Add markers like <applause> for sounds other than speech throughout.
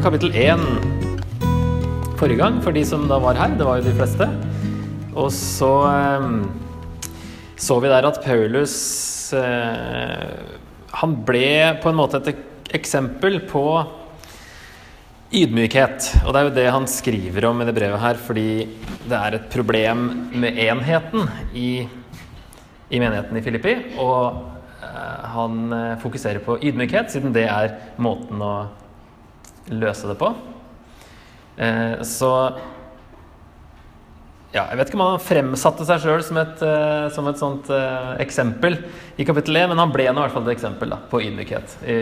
Kapittel 1 forrige gang, for de som da var her. Det var jo de fleste. Og så eh, så vi der at Paulus eh, Han ble på en måte et eksempel på ydmykhet. Og det er jo det han skriver om i det brevet her, fordi det er et problem med enheten i, i menigheten i Filippi. Og eh, han fokuserer på ydmykhet, siden det er måten å løse det på. Eh, så ja, jeg vet ikke om han fremsatte seg sjøl som, uh, som et sånt uh, eksempel i kapittel 1, men han ble nå i hvert fall et eksempel da, på ydmykhet. I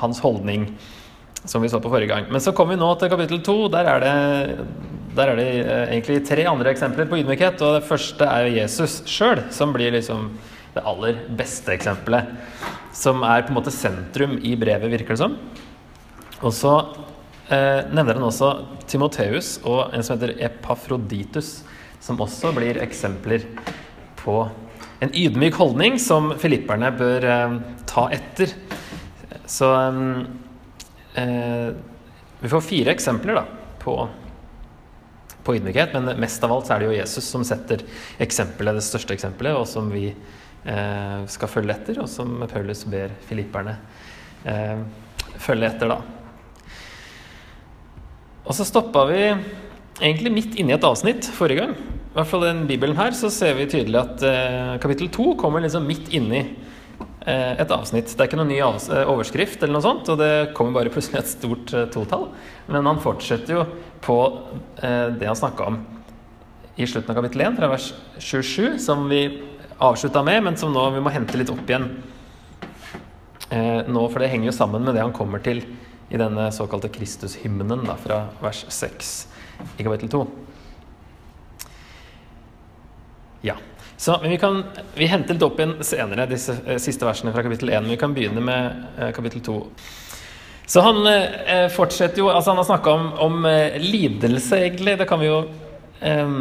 hans holdning, som vi så på forrige gang. Men så kommer vi nå til kapittel 2. Der er det, der er det uh, egentlig tre andre eksempler på ydmykhet. Og det første er Jesus sjøl, som blir liksom det aller beste eksempelet. Som er på en måte sentrum i brevet, virker det som. Og så nevner han også Timoteus og en som heter Epafroditus som også blir eksempler på en ydmyk holdning som filipperne bør eh, ta etter. Så eh, Vi får fire eksempler da, på, på, ydmykhet, men mest av alt så er det jo Jesus som setter eksempelet, det største eksempelet, og som vi eh, skal følge etter, og som Paulus ber filipperne eh, følge etter, da. Og så stoppa vi egentlig midt inni et avsnitt forrige gang. I hvert fall den bibelen her så ser vi tydelig at eh, kapittel to kommer liksom midt inni eh, et avsnitt. Det er ikke noen ny eh, overskrift eller noe sånt, og det kommer bare plutselig et stort eh, totall. Men han fortsetter jo på eh, det han snakka om i slutten av kapittel 1, fra vers 27, som vi avslutta med, men som nå vi må hente litt opp igjen eh, nå, for det henger jo sammen med det han kommer til i denne såkalte Kristushymnen fra vers 6 i kapittel 2. Ja. Så, men vi, kan, vi henter litt opp igjen senere disse eh, siste versene fra kapittel 1. Men vi kan begynne med eh, kapittel 2. Så han eh, fortsetter jo altså Han har snakka om, om eh, lidelse, egentlig. Det kan vi jo eh,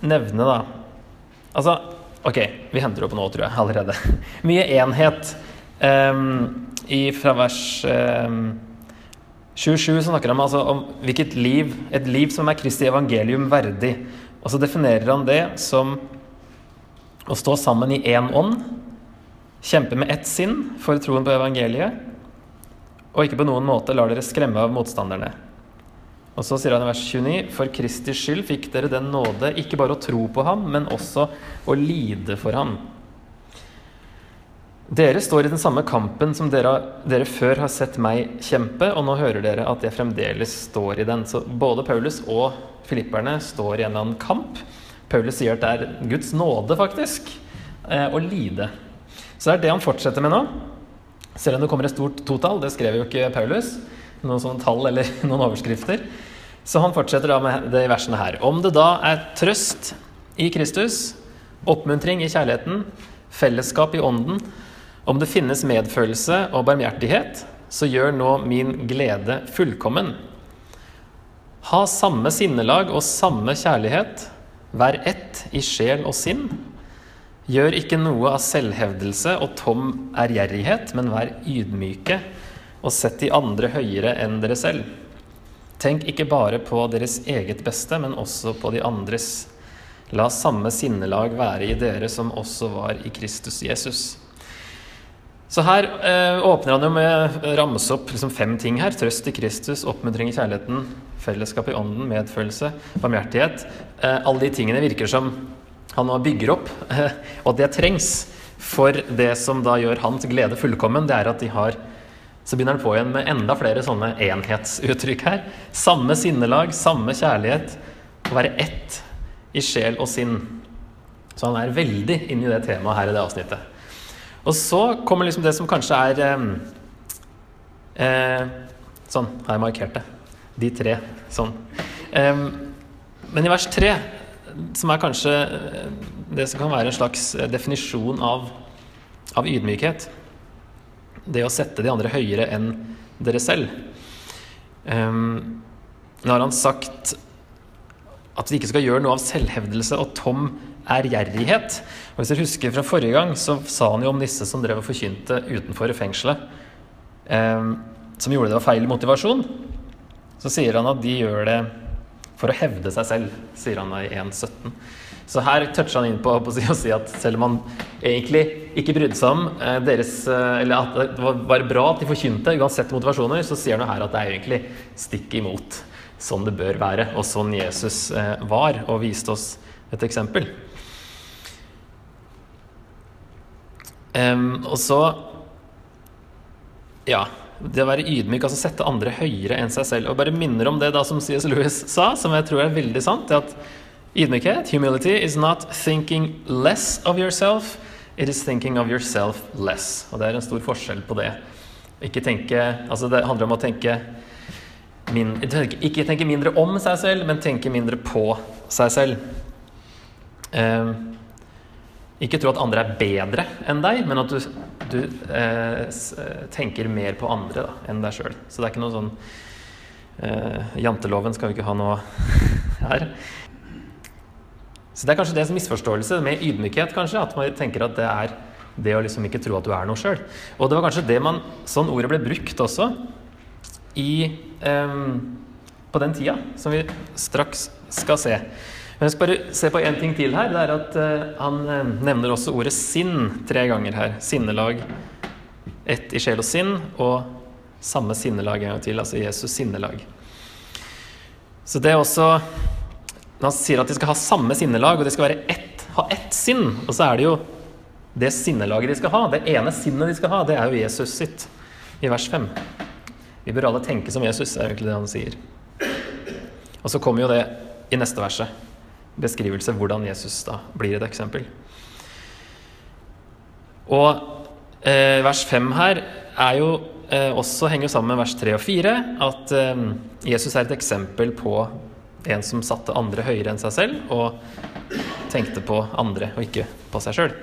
nevne, da. Altså Ok, vi henter opp nå, tror jeg, allerede. <laughs> Mye enhet. I, fra vers 27 snakker han altså om hvilket liv, et liv som er Kristi evangelium verdig. Og så definerer han det som å stå sammen i én ånd, kjempe med ett sinn for troen på evangeliet, og ikke på noen måte lar dere skremme av motstanderne. Og så sier han i vers 29.: For Kristi skyld fikk dere den nåde ikke bare å tro på ham, men også å lide for ham. Dere står i den samme kampen som dere, dere, før har sett meg kjempe, og nå hører dere at jeg fremdeles står i den. Så både Paulus og filipperne står i en eller annen kamp. Paulus sier at det er Guds nåde, faktisk, eh, å lide. Så det er det han fortsetter med nå. Selv om det kommer et stort totall, det skrev jo ikke Paulus, noen sånne tall eller <laughs> noen overskrifter. Så han fortsetter da med det i versene her. Om det da er trøst i Kristus, oppmuntring i kjærligheten, fellesskap i ånden, om det finnes medfølelse og barmhjertighet, så gjør nå min glede fullkommen. Ha samme sinnelag og samme kjærlighet Vær ett i sjel og sinn. Gjør ikke noe av selvhevdelse og tom ærgjerrighet, men vær ydmyke og sett de andre høyere enn dere selv. Tenk ikke bare på deres eget beste, men også på de andres. La samme sinnelag være i dere som også var i Kristus Jesus. Så her eh, åpner han jo med å ramse opp liksom fem ting her. Trøst i Kristus, oppmuntring i kjærligheten, fellesskap i ånden, medfølelse, barmhjertighet. Eh, alle de tingene virker som han nå bygger opp, eh, og det trengs. For det som da gjør hans glede fullkommen, det er at de har Så begynner han på igjen med enda flere sånne enhetsuttrykk her. Samme sinnelag, samme kjærlighet. Å være ett i sjel og sinn. Så han er veldig inne i det temaet her i det avsnittet. Og så kommer liksom det som kanskje er eh, eh, Sånn, har jeg markert det. De tre. Sånn. Eh, men i vers tre, som er kanskje eh, det som kan være en slags eh, definisjon av, av ydmykhet Det å sette de andre høyere enn dere selv. Um, nå har han sagt at vi ikke skal gjøre noe av selvhevdelse og tom ærgjerrighet. Og Hvis dere husker fra forrige gang, så sa han jo om disse som drev og forkynte utenfor fengselet, eh, som gjorde det av feil motivasjon. så sier han at de gjør det for å hevde seg selv, sier han i 1.17. Så her toucher han inn på, på å si at selv om han egentlig ikke brydde seg om eh, deres eh, Eller at det var bra at de forkynte, uansett motivasjoner, så sier han her at det er egentlig stikk imot sånn det bør være, og sånn Jesus eh, var, og viste oss et eksempel. Um, og så Ja, det å være ydmyk, altså sette andre høyere enn seg selv. Og bare minner om det da som C.S. Lewis sa, som jeg tror er veldig sant. det at Ydmykhet, humility, is not thinking less of yourself, it is thinking of yourself less. Og det er en stor forskjell på det. Ikke tenke, altså Det handler om å tenke min, Ikke tenke mindre om seg selv, men tenke mindre på seg selv. Um, ikke tro at andre er bedre enn deg, men at du, du eh, eh, tenker mer på andre da, enn deg sjøl. Så det er ikke noe sånn eh, Janteloven skal vi ikke ha noe <laughs> her. Så det er kanskje det som misforståelse med ydmykhet, kanskje. At man tenker at det er det å liksom ikke tro at du er noe sjøl. Og det var kanskje det man Sånn ordet ble brukt også i eh, På den tida, som vi straks skal se. Men jeg skal bare se på én ting til her. Det er at uh, Han uh, nevner også ordet sinn tre ganger her. Sinnelag. Ett i sjel og sinn, og samme sinnelag en gang til. Altså Jesus sinnelag. Så det er også han sier at de skal ha samme sinnelag, og de skal ett, ha ett sinn, og så er det jo det sinnelaget de skal ha, det ene sinnet de skal ha, det er jo Jesus sitt, i vers 5. Vi bør alle tenke som Jesus, er egentlig det han sier. Og så kommer jo det i neste verset beskrivelse hvordan Jesus da blir et eksempel. Og eh, vers 5 her er jo eh, også henger sammen med vers 3 og 4 at eh, Jesus er et eksempel på en som satte andre høyere enn seg selv, og tenkte på andre og ikke på seg sjøl.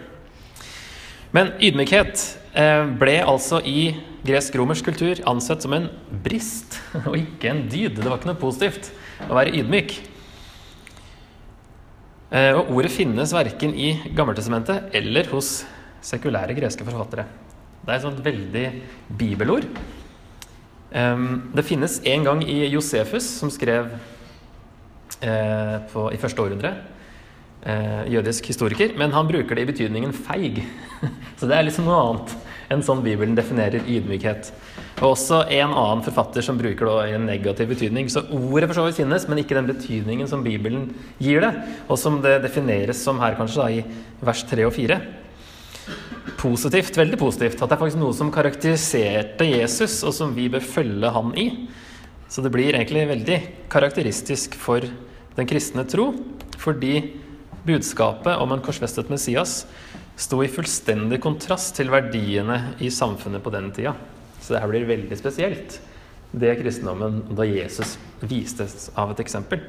Men ydmykhet eh, ble altså i gresk-romersk kultur ansett som en brist <laughs> og ikke en dyd. Det var ikke noe positivt å være ydmyk. Eh, og ordet finnes verken i Gammeltestamentet eller hos sekulære greske forfattere. Det er et sånt veldig bibelord. Det finnes en gang i Josefus, som skrev eh, på, i første århundre. Eh, jødisk historiker. Men han bruker det i betydningen feig. <laughs> Så det er liksom noe annet enn sånn Bibelen definerer ydmykhet. Og også en annen forfatter som bruker det i en negativ betydning. Så ordet for så vidt finnes, men ikke den betydningen som Bibelen gir det. Og som det defineres som her, kanskje, da, i vers 3 og 4. Positivt, veldig positivt. At det er faktisk noe som karakteriserte Jesus, og som vi bør følge han i. Så det blir egentlig veldig karakteristisk for den kristne tro, fordi budskapet om en korsfestet Messias sto i fullstendig kontrast til verdiene i samfunnet på den tida. Så det her blir veldig spesielt, det kristendommen da Jesus vistes av et eksempel.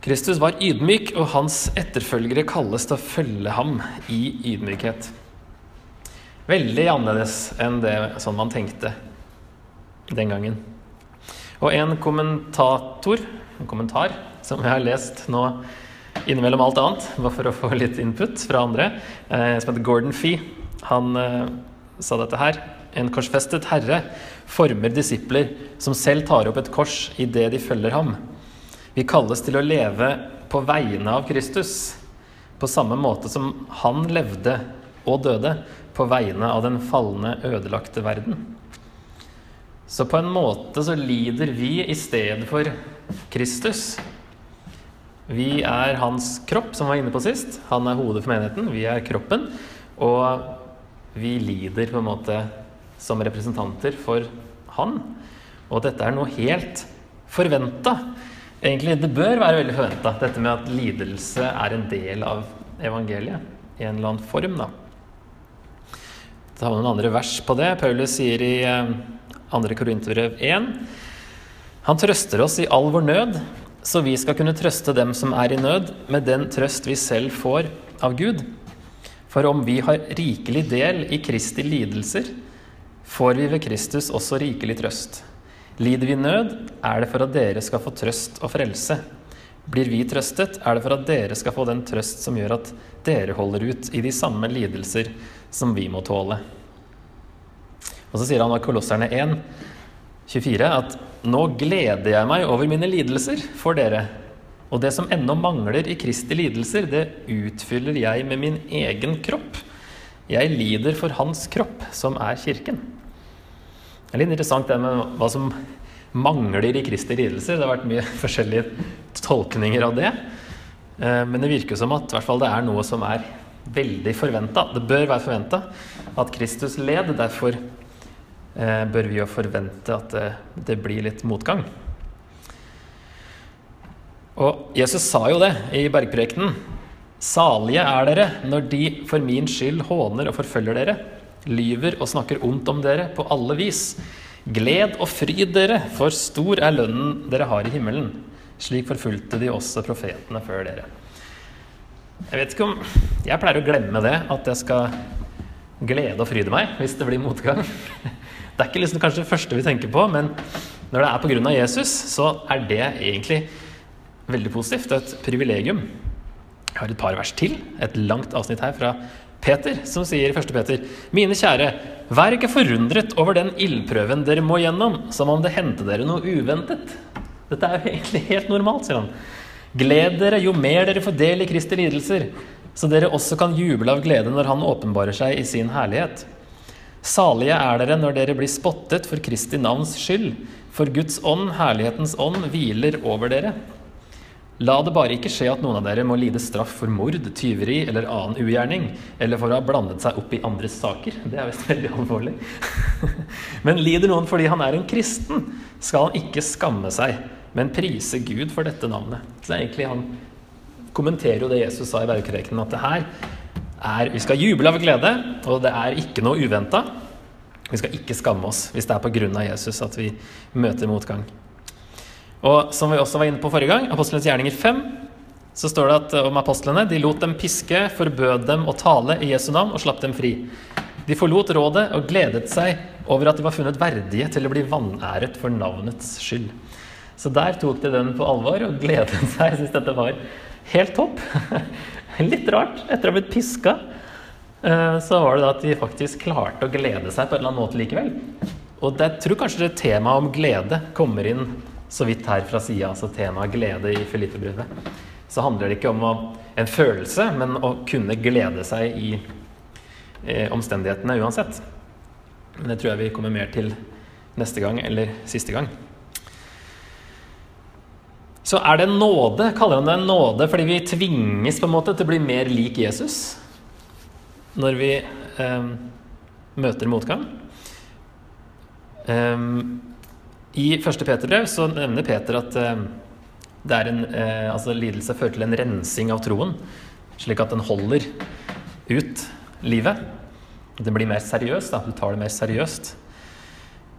Kristus var ydmyk, og hans etterfølgere kalles til å følge ham i ydmykhet. Veldig annerledes enn det sånn man tenkte den gangen. Og en kommentator, en kommentar, som jeg har lest nå innimellom alt annet, bare for å få litt input fra andre, eh, som heter Gordon Fee. Han eh, sa dette her. En korsfestet herre former disipler som selv tar opp et kors idet de følger ham. Vi kalles til å leve på vegne av Kristus, på samme måte som han levde og døde på vegne av den falne, ødelagte verden. Så på en måte så lider vi i stedet for Kristus. Vi er hans kropp, som var inne på sist. Han er hodet for menigheten. Vi er kroppen. Og vi lider på en måte som representanter for han. Og dette er noe helt forventa. Egentlig, det bør være veldig forventa, dette med at lidelse er en del av evangeliet i en eller annen form. da. Så har vi noen andre vers på det. Paulus sier i 2. Eh, Korinterbrev 1.: Han trøster oss i all vår nød, så vi skal kunne trøste dem som er i nød, med den trøst vi selv får av Gud. For om vi har rikelig del i Kristi lidelser, får vi ved Kristus også rikelig trøst. Lider vi nød, er det for at dere skal få trøst og frelse. Blir vi trøstet, er det for at dere skal få den trøst som gjør at dere holder ut i de samme lidelser som vi må tåle. Og så sier han av Kolosserne 1, 24, at nå gleder jeg meg over mine lidelser for dere. Og det som ennå mangler i Kristi lidelser, det utfyller jeg med min egen kropp. Jeg lider for hans kropp, som er kirken. Det er litt interessant det med hva som mangler i Kristi lidelser. Det har vært mye forskjellige tolkninger av det. Eh, men det virker som at det er noe som er veldig forventa. Det bør være forventa at Kristus led. Derfor bør vi jo forvente at det, det blir litt motgang. Og Jesus sa jo det i bergprekenen. Salige er dere når de for min skyld håner og forfølger dere, lyver og snakker ondt om dere på alle vis. Gled og fryd dere, for stor er lønnen dere har i himmelen. Slik forfulgte de også profetene før dere. Jeg vet ikke om Jeg pleier å glemme det, at jeg skal glede og fryde meg hvis det blir motgang. <laughs> Det er ikke liksom kanskje det første vi tenker på, men når det er pga. Jesus, så er det egentlig veldig positivt. Det er et privilegium. Jeg har et par vers til, et langt avsnitt her fra Peter, som sier i 1. Peter.: Mine kjære, vær ikke forundret over den ildprøven dere må gjennom, som om det hendte dere noe uventet. Dette er jo egentlig helt normalt, sier han. Gled dere jo mer dere får del i Kristi lidelser, så dere også kan juble av glede når Han åpenbarer seg i sin herlighet. Salige er dere når dere blir spottet for Kristi navns skyld, for Guds ånd, herlighetens ånd, hviler over dere. La det bare ikke skje at noen av dere må lide straff for mord, tyveri eller annen ugjerning, eller for å ha blandet seg opp i andres saker. Det er visst veldig alvorlig. <laughs> Men lider noen fordi han er en kristen, skal han ikke skamme seg, men prise Gud for dette navnet. Så egentlig Han kommenterer jo det Jesus sa i bergprekenen, at det her er Vi skal juble av glede, og det er ikke noe uventa. Vi skal ikke skamme oss hvis det er pga. Jesus at vi møter motgang. Og som vi også var inne på forrige gang, Apostlenes gjerninger 5, så står det at, om apostlene de lot dem piske, forbød dem å tale i Jesu navn og slapp dem fri. De forlot rådet og gledet seg over at de var funnet verdige til å bli vanæret for navnets skyld. Så der tok de den på alvor og gledet seg. <laughs> Jeg syns dette var helt topp. <laughs> Litt rart. Etter å ha blitt piska, eh, så var det da at de faktisk klarte å glede seg på en eller annen måte likevel. Og jeg tror kanskje det temaet om glede kommer inn så vidt her fra sida, altså temaet glede i Filippe-brevet, så handler det ikke om å, en følelse, men å kunne glede seg i eh, omstendighetene uansett. Men det tror jeg vi kommer mer til neste gang eller siste gang. Så er det nåde, kaller han det en nåde fordi vi tvinges på en måte til å bli mer lik Jesus når vi eh, møter motgang. Eh, i første Peterbrev så nevner Peter at eh, det er en, eh, altså lidelse fører til en rensing av troen, slik at den holder ut livet. Det blir mer seriøst, Da. Du tar det mer seriøst.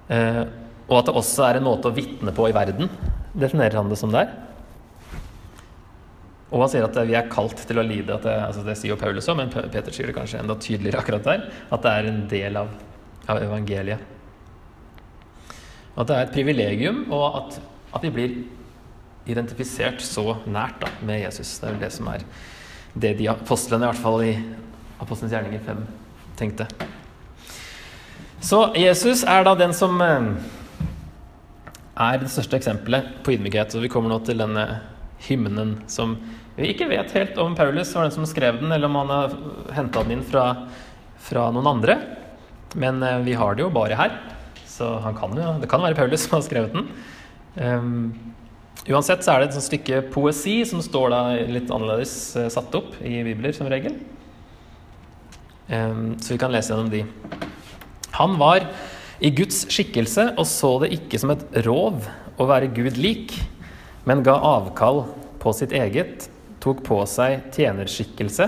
Eh, og at det også er en måte å vitne på i verden, definerer han det som der. Og han sier at vi er kalt til å lide. Det, altså det, sier jo Paulus òg, men Peter sier det kanskje enda tydeligere akkurat der. At det er en del av, av evangeliet. At det er et privilegium, og at, at vi blir identifisert så nært da, med Jesus. Det er vel det som er det de apostlene, i hvert fall i Apostelens gjerninger 5, tenkte. Så Jesus er da den som eh, er det største eksempelet på ydmykhet. Og vi kommer nå til denne hymnen som vi ikke vet helt om Paulus var den som skrev den, eller om han har henta den inn fra, fra noen andre. Men eh, vi har det jo bare her. Så kan jo, det kan være Paulus som har skrevet den. Um, uansett så er det et stykke poesi som står da litt annerledes uh, satt opp i bibler som regel. Um, så vi kan lese gjennom de. Han var i Guds skikkelse og så det ikke som et rov å være Gud lik, men ga avkall på sitt eget, tok på seg tjenerskikkelse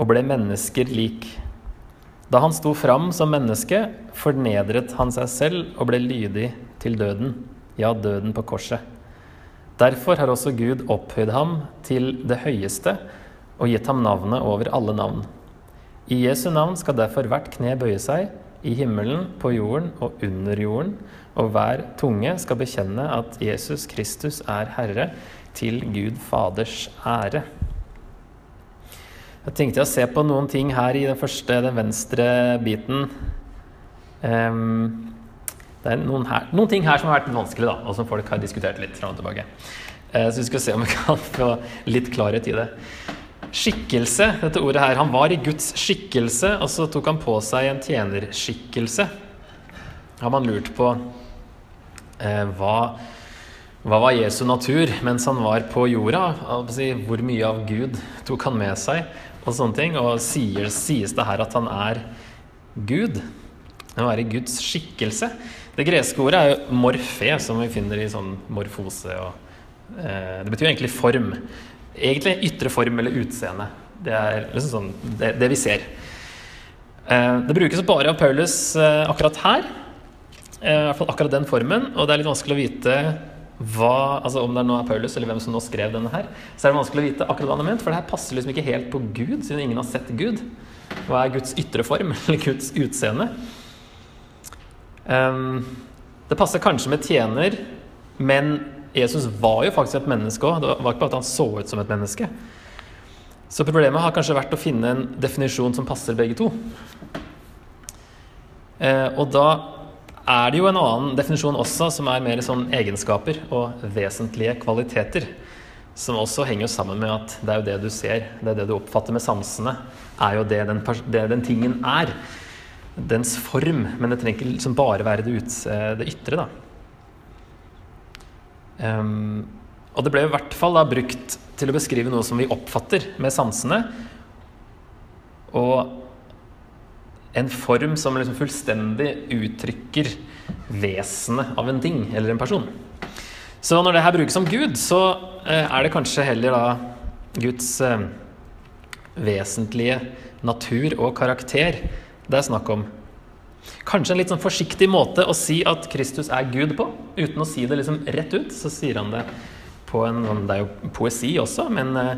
og ble mennesker lik. Da han sto fram som menneske, fornedret han seg selv og ble lydig til døden, ja, døden på korset. Derfor har også Gud opphøyd ham til det høyeste og gitt ham navnet over alle navn. I Jesu navn skal derfor hvert kne bøye seg, i himmelen, på jorden og under jorden, og hver tunge skal bekjenne at Jesus Kristus er Herre, til Gud Faders ære. Jeg tenkte å se på noen ting her i den første, den venstre biten. Um, det er noen, her, noen, ting her som har vært vanskelig, da, og som folk har diskutert litt fram og tilbake. Uh, så vi skal se om vi kan få litt klarhet i det. Skikkelse, dette ordet her. Han var i Guds skikkelse, og så tok han på seg en tjenerskikkelse. Har man lurt på eh, hva, hva var Jesu natur mens han var på jorda? Hvor mye av Gud tok han med seg? Og sånne ting. Og sier, sies det her at han er Gud? Var i Guds skikkelse. Det greske ordet er jo morfe, som vi finner i sånn morfose. Og, eh, det betyr egentlig form. Egentlig ytre form eller utseende. Det er liksom sånn det, det vi ser. Eh, det brukes bare av Paulus eh, akkurat her. Eh, I hvert fall akkurat den formen. Og det er litt vanskelig å vite hva, altså om det nå er Paulus eller hvem som nå skrev denne her, så er det vanskelig å vite akkurat hva han har ment, for det her passer liksom ikke helt på Gud, siden ingen har sett Gud. Hva er Guds ytre form, <laughs> eller Guds utseende? Um, det passer kanskje med tjener, men Jesus var jo faktisk et menneske òg. Det var ikke bare at han så ut som et menneske. Så problemet har kanskje vært å finne en definisjon som passer begge to. Eh, og da er det jo en annen definisjon også, som er mer sånn egenskaper og vesentlige kvaliteter. Som også henger sammen med at det er jo det du ser, det er det du oppfatter med sansene, er jo det den, det den tingen er dens form, men det trenger ikke liksom bare være det, ut, det ytre. da. Um, og det ble i hvert fall da brukt til å beskrive noe som vi oppfatter med sansene. Og en form som liksom fullstendig uttrykker vesenet av en ting eller en person. Så når det her brukes om Gud, så uh, er det kanskje heller da Guds uh, vesentlige natur og karakter det er snakk om. Kanskje en litt sånn forsiktig måte å si at Kristus er Gud på, uten å si det liksom rett ut. Så sier han det på en sånn, Det er jo poesi også, men, eh,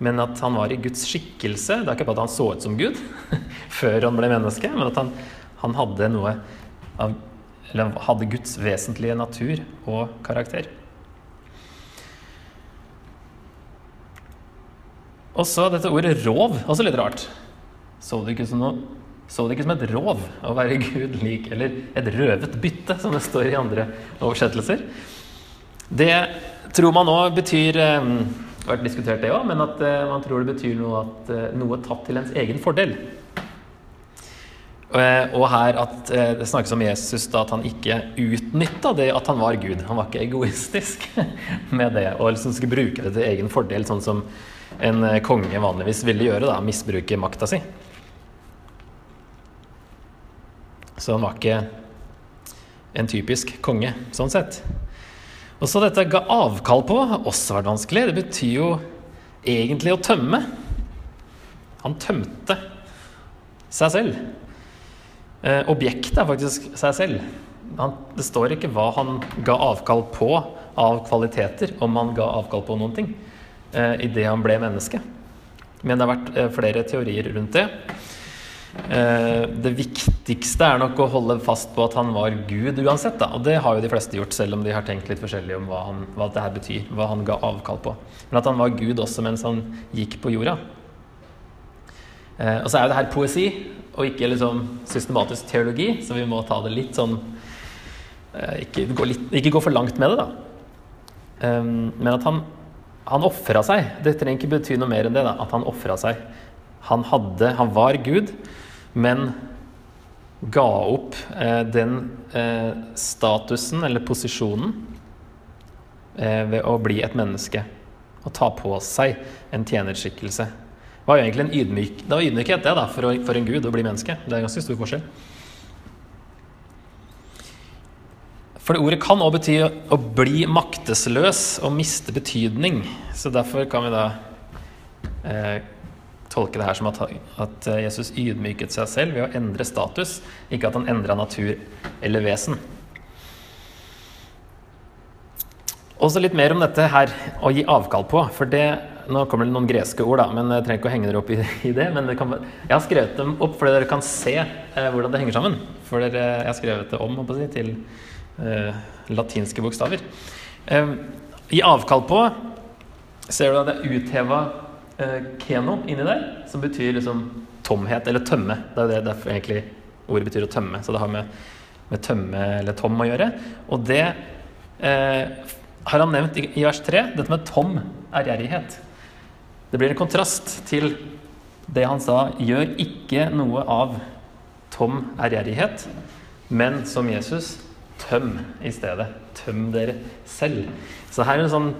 men at han var i Guds skikkelse. Det er ikke bare at han så ut som Gud <laughs> før han ble menneske, men at han, han hadde noe av Eller hadde Guds vesentlige natur og karakter. Og så dette ordet rov, også litt rart. Så det ikke ut som noe så det ikke som et rov å være Gud lik, eller et røvet bytte, som det står i andre oversettelser. Det tror man òg betyr eh, Det har vært diskutert, det òg, men at eh, man tror det betyr noe, at, eh, noe tatt til ens egen fordel. Og her at det snakkes om Jesus da at han ikke utnytta det at han var Gud. Han var ikke egoistisk <laughs> med det og liksom skulle bruke det til egen fordel, sånn som en konge vanligvis ville gjøre. da, Misbruke makta si. Så han var ikke en typisk konge, sånn sett. Og så dette ga avkall på har også vært vanskelig. Det betyr jo egentlig å tømme. Han tømte seg selv. Eh, objektet er faktisk seg selv. Han, det står ikke hva han ga avkall på av kvaliteter, om han ga avkall på noen ting, eh, idet han ble menneske. Men det har vært eh, flere teorier rundt det. Eh, det viktigste er nok å holde fast på at han var Gud uansett. Da. Og det har jo de fleste gjort, selv om de har tenkt litt forskjellig om hva, han, hva det her betyr. Hva han ga avkall på. Men at han var Gud også mens han gikk på jorda. Eh, og så er jo det her poesi, og ikke liksom systematisk teologi, så vi må ta det litt sånn eh, ikke, gå litt, ikke gå for langt med det, da. men at han, han ofra seg. Det trenger ikke bety noe mer enn det. da, At han ofra seg. Han hadde Han var Gud men ga opp eh, den eh, statusen eller posisjonen eh, ved å bli et menneske og ta på seg en tjenerskikkelse. Det var jo egentlig en ydmyk, det var ydmykhet det da, for, å, for en gud å bli menneske. Det er en ganske stor forskjell. For det ordet kan også bety å bli maktesløs og miste betydning. Så derfor kan vi da eh, tolke det her som at, at Jesus ydmyket seg selv ved å endre status, ikke at han endra natur eller vesen. Også litt mer om dette her å gi avkall på. for det, Nå kommer det noen greske ord, da, men jeg trenger ikke å henge dere opp i, i det. men det kan, Jeg har skrevet dem opp fordi dere kan se eh, hvordan det henger sammen. For dere, jeg har skrevet det om si, til eh, latinske bokstaver. Eh, gi avkall på ser du at det er utheva eh, keno inni der, som betyr liksom tomhet, eller tømme. Det er det derfor egentlig ordet betyr å tømme. Så det har med med tømme eller tom å gjøre. Og det eh, har han nevnt i, vers 3, dette med tom ærgjerrighet. Det blir en kontrast til det han sa 'gjør ikke noe av tom ærgjerrighet', men som Jesus tøm i stedet. Tøm dere selv. Så her er det sånn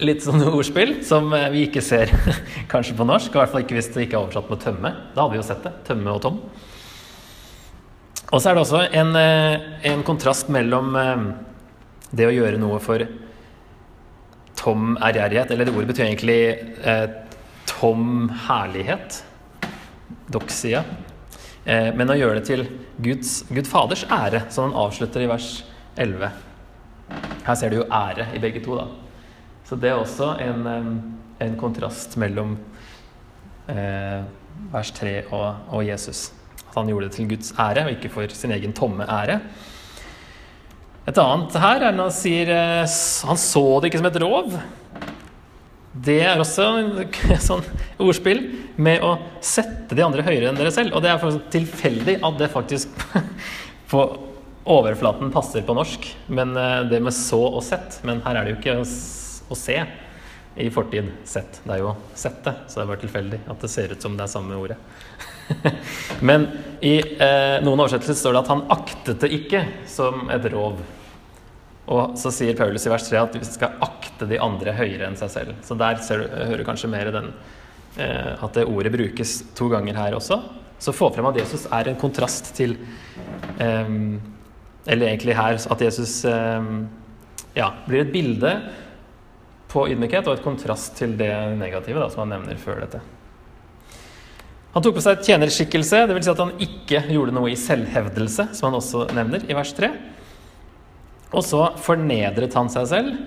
litt sånne ordspill som eh, vi ikke ser <laughs> kanskje på norsk. I hvert fall ikke hvis det ikke er oversatt med tømme. Da hadde vi jo sett det. Tømme og tom. Og så er det også en, eh, en kontrast mellom eh, det å gjøre noe for tom ærgjerrighet, eller det ordet betyr egentlig eh, tom herlighet. Doxia. Eh, men å gjøre det til Guds, Gud Faders ære, som han avslutter i vers 11. Her ser du jo ære i begge to, da. Så det er også en, en kontrast mellom eh, vers 3 og, og, Jesus. At han gjorde det til Guds ære, og ikke for sin egen tomme ære. Et annet her er når han sier eh, han så det ikke som et rov. Det er også et <laughs> sånn ordspill med å sette de andre høyere enn dere selv. Og det er tilfeldig at det faktisk <laughs> på overflaten passer på norsk. Men eh, det med så og sett. Men her er det jo ikke å se i fortid sett. Det er jo sette, så det er bare tilfeldig at det ser ut som det er samme ordet. <laughs> Men i eh, noen oversettelser står det at han aktet det ikke som et rov. Og så sier Paulus i vers 3 at vi skal akte de andre høyere enn seg selv. Så der ser du, hører du kanskje mer den eh, at det ordet brukes to ganger her også. Så få frem at Jesus er en kontrast til eh, Eller egentlig her at Jesus eh, ja, blir et bilde på ydmykhet og et kontrast til det negative da, som han nevner før dette. Han tok på seg tjenerskikkelse, dvs. Si at han ikke gjorde noe i selvhevdelse, som han også nevner i vers 3. Og så fornedret han seg selv.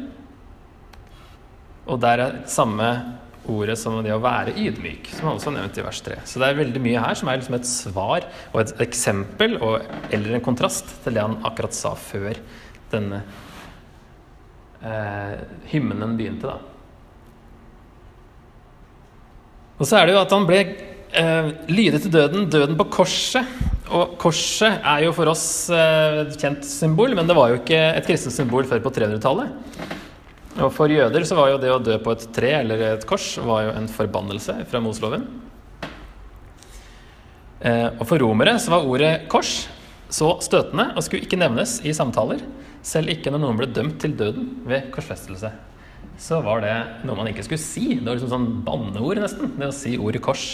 Og der er samme ordet som det å være ydmyk, som han også har nevnt i vers 3. Så det er veldig mye her som er liksom et svar og et eksempel og, eller en kontrast til det han akkurat sa før denne eh, hymnen begynte, da. Og så er det jo at han ble eh, lydig til døden, døden på korset. Og korset er jo for oss eh, et kjent symbol, men det var jo ikke et kristent symbol før på 300-tallet. Og for jøder så var jo det å dø på et tre eller et kors var jo en forbannelse fra Mosloven. Eh, og for romere så var ordet kors så støtende og skulle ikke nevnes i samtaler. Selv ikke når noen ble dømt til døden ved korsfestelse. Så var det noe man ikke skulle si. Det var liksom sånn banneord, nesten, det å si ordet kors.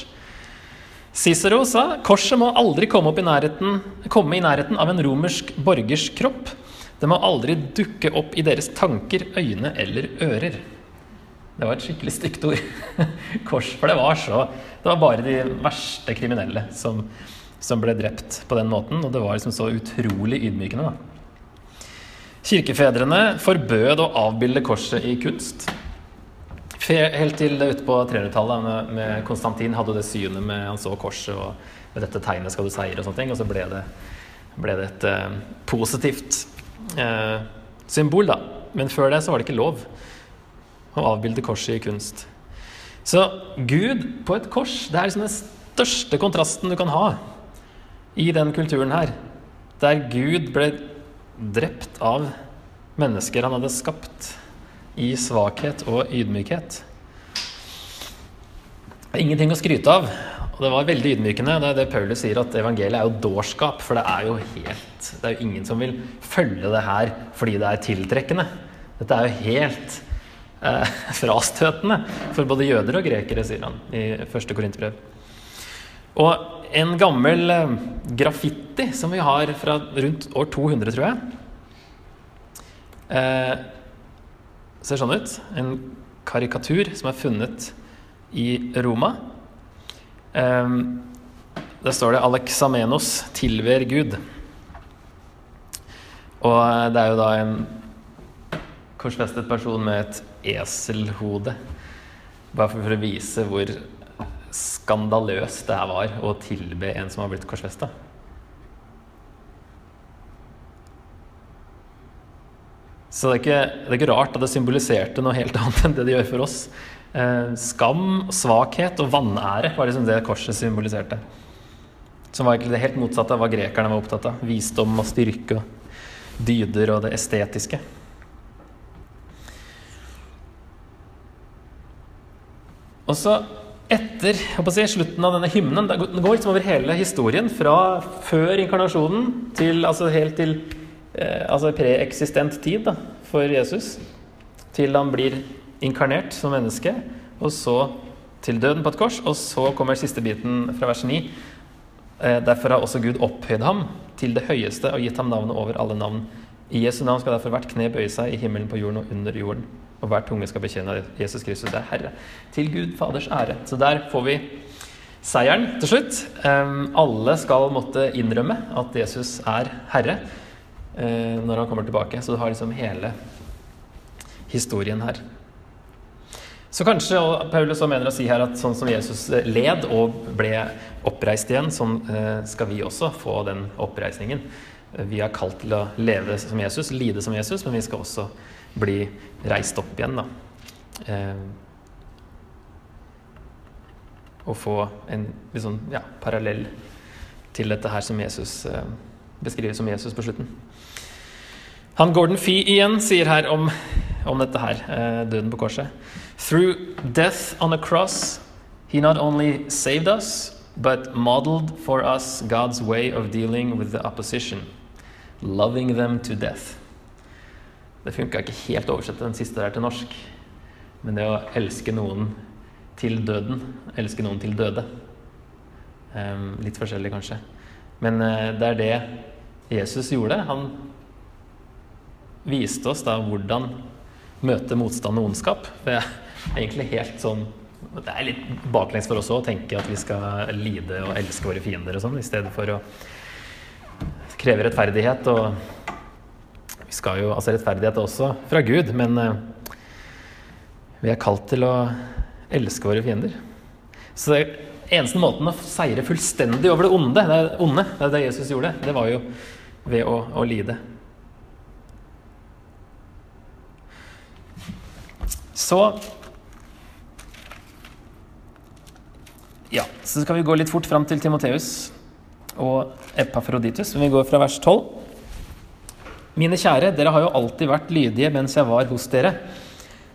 Cicero sa korset må aldri komme, i nærheten, komme i nærheten av en romersk borgers kropp. Det må aldri dukke opp i deres tanker, øyne eller ører. Det var et skikkelig stygt ord. <laughs> Kors. For det var så Det var bare de verste kriminelle som, som ble drept på den måten. Og det var liksom så utrolig ydmykende, da. Kirkefedrene forbød å avbilde korset i kunst. Helt til ute på 300-tallet med Konstantin hadde det synet med Han så korset og med dette tegnet skal du seire og sånne ting. Og så ble det, ble det et uh, positivt uh, symbol, da. Men før det så var det ikke lov å avbilde korset i kunst. Så Gud på et kors, det er liksom den største kontrasten du kan ha i den kulturen her. Der Gud ble drept av mennesker han hadde skapt i svakhet og ydmykhet. Ingenting å skryte av. Og det var veldig ydmykende. Det er det Paulus sier, at evangeliet er jo dårskap. For det er jo helt Det er jo ingen som vil følge det her fordi det er tiltrekkende. Dette er jo helt eh, <laughs> frastøtende for både jøder og grekere, sier han i første Korinterbrev. Og en gammel eh, graffiti som vi har fra rundt år 200, tror jeg eh, ser sånn ut. En karikatur som er funnet i Roma. Eh, der står det 'Alexamenos tilver Gud'. Og det er jo da en korsfestet person med et eselhode. Bare for å vise hvor skandaløst det her var å tilbe en som har blitt korsfesta. Så det er, ikke, det er, ikke, rart at det symboliserte noe helt <laughs> annet enn det det gjør for oss. Eh, skam, svakhet og vanære var liksom det korset symboliserte. Som var egentlig det helt motsatte av hva grekerne var opptatt av. Visdom og styrke og dyder og det estetiske. Og så etter si, slutten av denne hymnen Det går liksom over hele historien, fra før inkarnasjonen til altså helt til eh, altså preeksistent tid da, for Jesus. Til han blir inkarnert som menneske, og så til døden på et kors. Og så kommer siste biten fra vers 9. Eh, derfor har også Gud opphøyd ham til det høyeste og gitt ham navnet over alle navn. I Jesu navn skal derfor hvert kne bøye seg i himmelen, på jorden og under jorden. Og hver tunge skal bekjenne at Jesus Kristus er Herre. Til Gud Faders ære. Så der får vi seieren til slutt. Alle skal måtte innrømme at Jesus er Herre uh, når han kommer tilbake. Så du har liksom hele historien her. Så kanskje og Paulus mener å si her at sånn som Jesus led og ble oppreist igjen, sånn uh, skal vi også få den oppreisningen. Vi er kalt til å leve som Jesus, lide som Jesus, men vi skal også bli reist opp igjen. da. Eh, og få en liksom, ja, parallell til dette her som Jesus eh, beskriver som Jesus på slutten. Han Gordon Fee igjen sier her om, om dette her, eh, døden på korset. Through death on a cross, he not only saved us, but modeled for us God's way of dealing with the opposition, loving them to death. Det funka ikke helt å oversette den siste der til norsk. Men det å elske noen til døden, elske noen til døde um, Litt forskjellig, kanskje. Men uh, det er det Jesus gjorde. Han viste oss da hvordan møte motstand og ondskap. Det er egentlig helt sånn Det er litt baklengs for oss òg å tenke at vi skal lide og elske våre fiender og sånn, i stedet for å kreve rettferdighet og vi skal jo, altså Rettferdighet også fra Gud, men uh, vi er kalt til å elske våre fiender. Så det eneste måten å seire fullstendig over det onde, det er, onde, det er det Jesus gjorde, det var jo ved å, å lide. Så Ja, så skal vi gå litt fort fram til Timoteus og Epafroditus. Vi går fra vers 12. Mine kjære, dere har jo alltid vært lydige mens jeg var hos dere.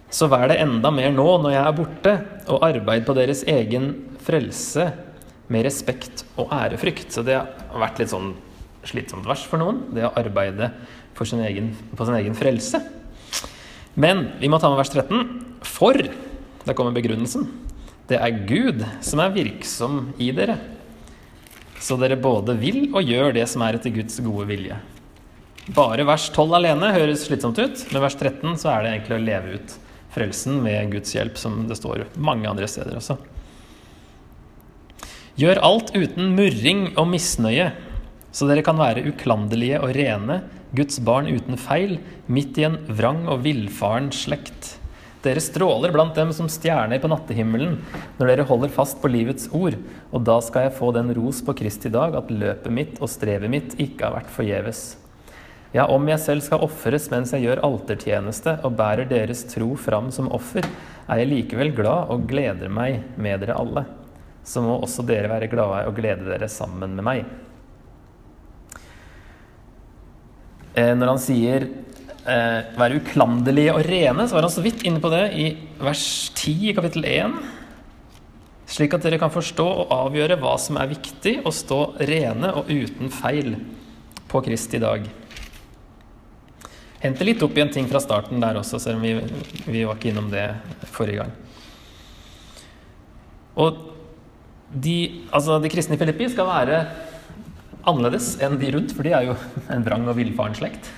Så vær det enda mer nå når jeg er borte, og arbeid på deres egen frelse med respekt og ærefrykt. Så det har vært litt sånn slitsomt vers for noen, det å arbeide sin egen, på sin egen frelse. Men vi må ta med vers 13. For, der kommer begrunnelsen, det er Gud som er virksom i dere. Så dere både vil og gjør det som er etter Guds gode vilje. Bare vers 12 alene høres slitsomt ut. men vers 13 så er det egentlig å leve ut frelsen med Guds hjelp, som det står mange andre steder også. Gjør alt uten murring og misnøye, så dere kan være uklanderlige og rene, Guds barn uten feil, midt i en vrang og villfaren slekt. Dere stråler blant dem som stjerner på nattehimmelen når dere holder fast på livets ord, og da skal jeg få den ros på Kristi dag at løpet mitt og strevet mitt ikke har vært forgjeves. Ja, om jeg selv skal ofres mens jeg gjør altertjeneste og bærer deres tro fram som offer, er jeg likevel glad og gleder meg med dere alle. Så må også dere være glade og glede dere sammen med meg. Eh, når han sier eh, 'være uklanderlige og rene', så var han så vidt inne på det i vers 10 i kapittel 1. Slik at dere kan forstå og avgjøre hva som er viktig, og stå rene og uten feil på Kristi dag hente litt opp i en ting fra starten der også, selv om vi, vi var ikke innom det forrige gang. Og de, altså de kristne i Filippi skal være annerledes enn de rundt, for de er jo en vrang og villfaren slekt.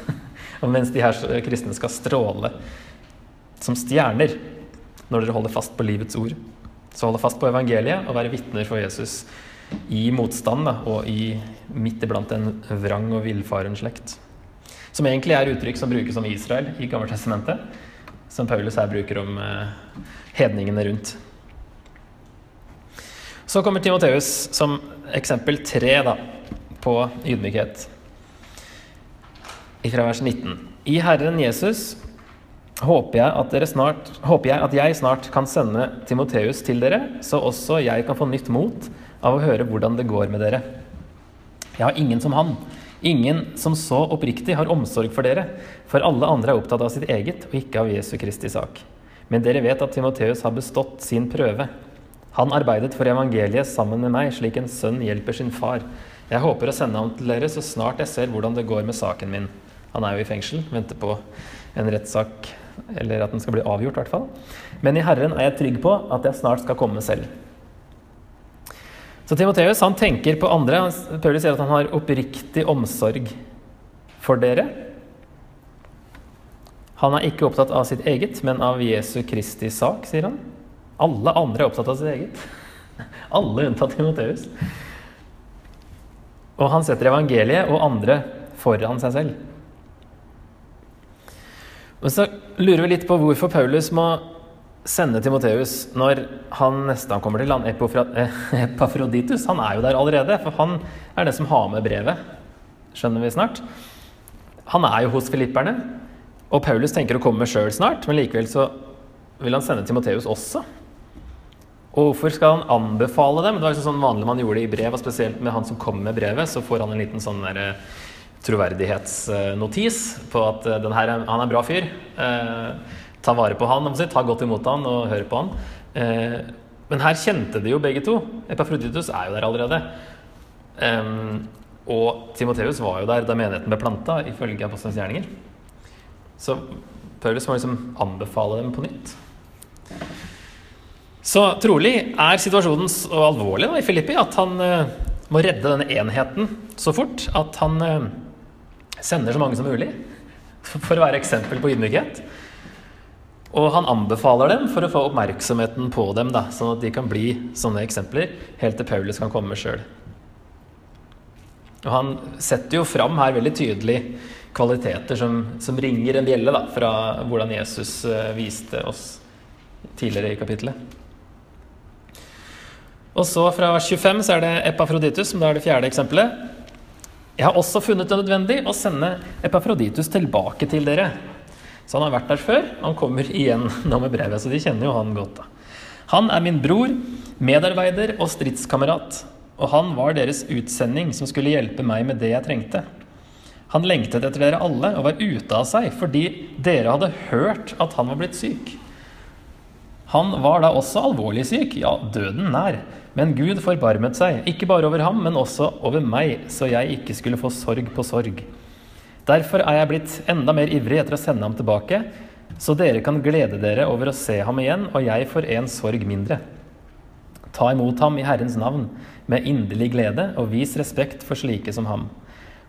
Og mens de her kristne skal stråle som stjerner når dere holder fast på livets ord. Så holde fast på evangeliet og være vitner for Jesus i motstand da, og i, midt iblant en vrang og villfaren slekt. Som egentlig er uttrykk som brukes om Israel i Gammeltestamentet. Som Paulus her bruker om eh, hedningene rundt. Så kommer Timoteus som eksempel tre da, på ydmykhet. Fra vers 19. I Herren Jesus håper jeg, at snart, håper jeg at jeg snart kan sende Timoteus til dere, så også jeg kan få nytt mot av å høre hvordan det går med dere. Jeg har ingen som han. Ingen som så oppriktig har omsorg for dere, for alle andre er opptatt av sitt eget og ikke av Jesu Kristi sak. Men dere vet at Timoteus har bestått sin prøve. Han arbeidet for evangeliet sammen med meg, slik en sønn hjelper sin far. Jeg håper å sende ham til dere så snart jeg ser hvordan det går med saken min. Han er jo i fengsel, venter på en rettssak, eller at den skal bli avgjort, i hvert fall. Men i Herren er jeg trygg på at jeg snart skal komme selv. Så Timoteus han tenker på andre. Paulus sier at han har oppriktig omsorg for dere. Han er ikke opptatt av sitt eget, men av Jesu Kristi sak, sier han. Alle andre er opptatt av sitt eget. <laughs> Alle unntatt Timoteus. Og han setter evangeliet og andre foran seg selv. Men så lurer vi litt på hvorfor Paulus må sende Timoteus når han nesten kommer til land <laughs> Epafroditus. Han er jo der allerede, for han er den som har med brevet. Skjønner vi snart. Han er jo hos filipperne, og Paulus tenker å komme sjøl snart, men likevel så vil han sende Timoteus også. Og hvorfor skal han anbefale dem? Det var liksom sånn vanlig man gjorde det i brev, og spesielt med han som kom med brevet, så får han en liten sånn der, eh, troverdighetsnotis på at den her, han er en bra fyr. Eh, ta vare på han, ta godt imot han og hør på han. Eh, men her kjente de jo begge to. Epafroditus er jo der allerede. Um, og Timoteus var jo der da menigheten ble planta, ifølge apostelens gjerninger. Så Paulus må liksom anbefale dem på nytt. Så trolig er situasjonen så alvorlig da, i Filippi at han uh, må redde denne enheten så fort at han uh, sender så mange som mulig for å være eksempel på ydmykhet. Og han anbefaler dem for å få oppmerksomheten på dem, da, sånn at de kan bli sånne eksempler helt til Paulus kan komme sjøl. Og han setter jo fram her veldig tydelig kvaliteter som, som ringer en bjelle da, fra hvordan Jesus uh, viste oss tidligere i kapittelet. Og så fra 25 så er det Epafroditus, som da er det fjerde eksempelet. Jeg har også funnet det nødvendig å sende Epafroditus tilbake til dere. Så han har vært der før. Han kommer igjen <laughs> nå med brevet, så de kjenner jo han godt. da. Han er min bror, medarbeider og stridskamerat. Og han var deres utsending som skulle hjelpe meg med det jeg trengte. Han lengtet etter dere alle og var ute av seg fordi dere hadde hørt at han var blitt syk. Han var da også alvorlig syk, ja, døden nær. Men Gud forbarmet seg, ikke bare over ham, men også over meg, så jeg ikke skulle få sorg på sorg. Derfor er jeg blitt enda mer ivrig etter å sende ham tilbake, så dere kan glede dere over å se ham igjen, og jeg får en sorg mindre. Ta imot ham i Herrens navn med inderlig glede, og vis respekt for slike som ham.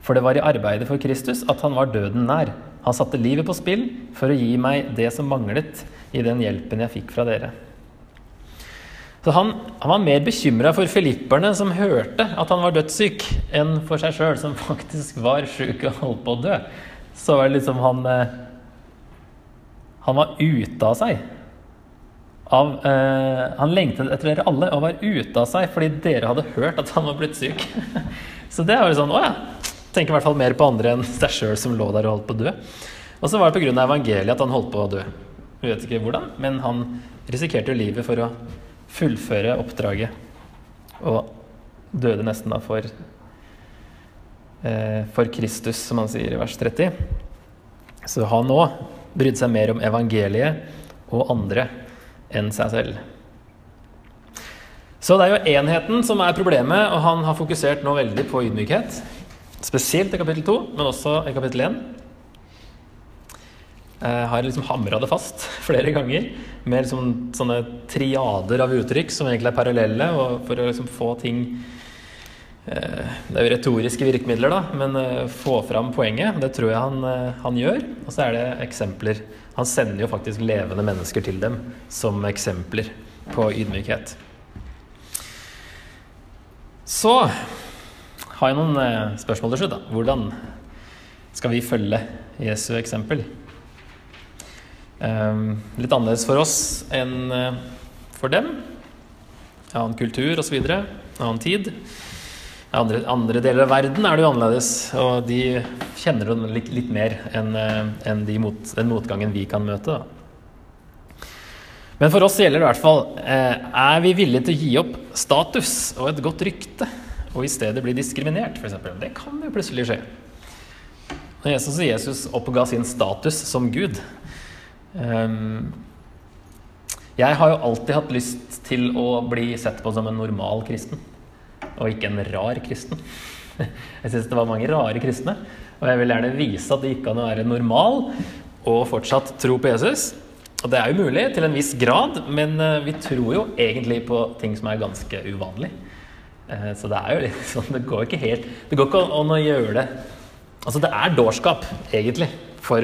For det var i arbeidet for Kristus at han var døden nær. Han satte livet på spill for å gi meg det som manglet i den hjelpen jeg fikk fra dere. Så han, han var mer bekymra for filipperne som hørte at han var dødssyk, enn for seg sjøl, som faktisk var sjuk og holdt på å dø. Så var det liksom han eh, Han var ute av seg. Av, eh, han lengtet etter dere alle og var ute av seg fordi dere hadde hørt at han var blitt syk. <laughs> Så det var jo sånn Å ja. Tenker i hvert fall mer på andre enn seg sjøl som lå der og holdt på å dø. Og så var det pga. evangeliet at han holdt på å dø. Vi vet ikke hvordan, men han risikerte jo livet for å fullføre oppdraget. Og døde nesten da for, eh, for Kristus, som han sier i vers 30. Så han òg brydde seg mer om evangeliet og andre enn seg selv. Så det er jo enheten som er problemet, og han har fokusert nå veldig på ydmykhet. Spesielt i kapittel 2, men også i kapittel 1. Jeg har liksom hamra det fast <laughs> flere ganger med liksom sånne triader av uttrykk som egentlig er parallelle, og for å liksom få ting eh, Det er jo retoriske virkemidler, da, men eh, få fram poenget. Det tror jeg han, eh, han gjør. Og så er det eksempler. Han sender jo faktisk levende mennesker til dem som eksempler på ydmykhet. Så har jeg noen spørsmål til slutt. da. Hvordan skal vi følge Jesu eksempel? Ehm, litt annerledes for oss enn eh, for dem. Annen kultur osv. Annen tid. Andre, andre, deler av verden er det jo annerledes, og de kjenner det litt, litt mer enn eh, en de mot, den motgangen vi kan møte. Da. Men for oss gjelder det i hvert fall eh, Er vi villige til å gi opp status og et godt rykte og i stedet bli diskriminert, f.eks. Det kan jo plutselig skje. Når Jesus, Jesus oppga sin status som Gud Jeg har jo alltid hatt lyst til å bli sett på som en normal kristen, og ikke en rar kristen. <laughs> Jeg syns det var mange rare kristne, og jeg vil gjerne vise at det gikk an å være normal og fortsatt tro på Jesus. Og det er jo mulig til en viss grad, men eh, vi tror jo egentlig på ting som er ganske uvanlig. Eh, så det er jo <laughs> litt sånn Det går ikke helt Det går ikke an å gjøre det Altså, det er dårskap, egentlig, for,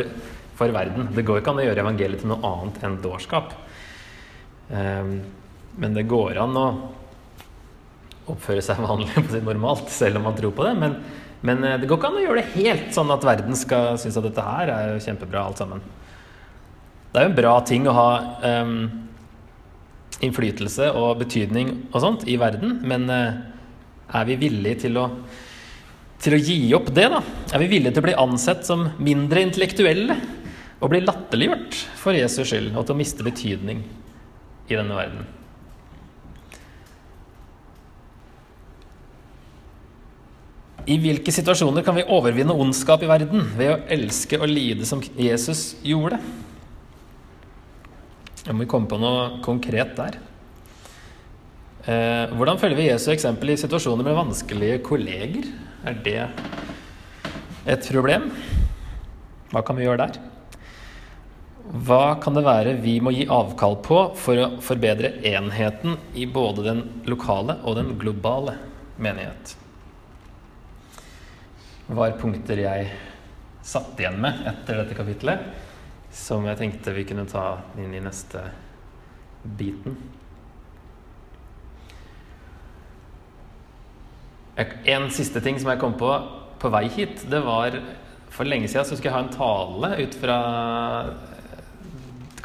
for verden. Det går ikke an å gjøre evangeliet til noe annet enn dårskap. Um, men det går an å oppføre seg vanlig, på sitt normalt, selv om man tror på det. Men, men det går ikke an å gjøre det helt sånn at verden skal synes at dette her er kjempebra, alt sammen. Det er jo en bra ting å ha um, innflytelse og betydning og sånt i verden, men uh, er vi villige til å, til å gi opp det, da? Er vi villige til å bli ansett som mindre intellektuelle og bli latterliggjort for Jesus skyld og til å miste betydning i denne verden? I hvilke situasjoner kan vi overvinne ondskap i verden ved å elske og lide som Jesus gjorde? Jeg må komme på noe konkret der. Eh, hvordan følger vi Jesu eksempel i situasjoner med vanskelige kolleger? Er det et problem? Hva kan vi gjøre der? Hva kan det være vi må gi avkall på for å forbedre enheten i både den lokale og den globale menighet? Var punkter jeg satt igjen med etter dette kapitlet som jeg tenkte vi kunne ta inn i neste biten. En siste ting som jeg kom på på vei hit, det var For lenge siden så skulle jeg ha en tale ut fra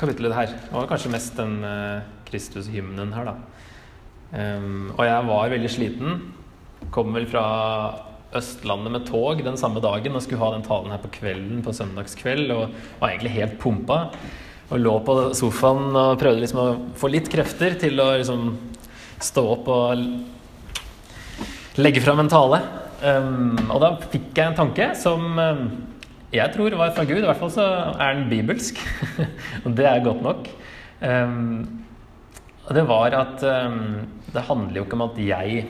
kapittelet her. Det var kanskje mest den uh, Kristus-hymnen her, da. Um, og jeg var veldig sliten. Kom vel fra Østlandet med tog den samme dagen og skulle ha den talen her på kvelden på søndagskveld og var egentlig helt pumpa. Og lå på sofaen og prøvde liksom å få litt krefter til å liksom stå opp og legge fram en tale. Um, og da fikk jeg en tanke som um, jeg tror var fra Gud. I hvert fall så er den bibelsk. <laughs> og det er godt nok. Um, det var at det handler jo ikke om at jeg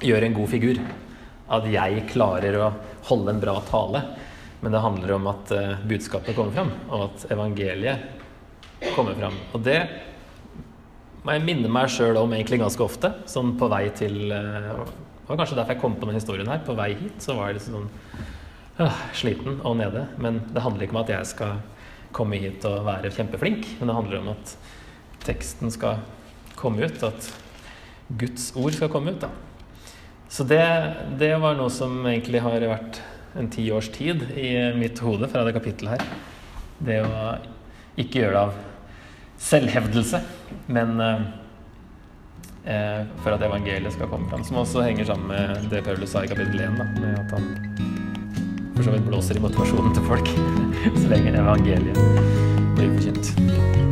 gjør en god figur at jeg klarer å holde en bra tale. Men det handler om at uh, budskapet kommer fram, og at evangeliet kommer fram. Og det må jeg minne meg sjøl om egentlig ganske ofte. Sånn på vei til uh, Det var kanskje derfor jeg kom på denne historien her. På vei hit så var jeg litt sånn uh, sliten og nede. Men det handler ikke om at jeg skal komme hit og være kjempeflink, men det handler om at teksten skal komme ut. At Guds ord skal komme ut. da. Så det, det, var noe som egentlig har vært en ti års tid i mitt hode fra det kapittelet her. Det å ikke gjøre det av selvhevdelse, men eh, for at evangeliet skal komme fram. Som også henger sammen med det Paulus sa i kapittel 1, da, med at han for så vidt blåser i motivasjonen til folk <laughs> så lenge evangeliet blir forkynt.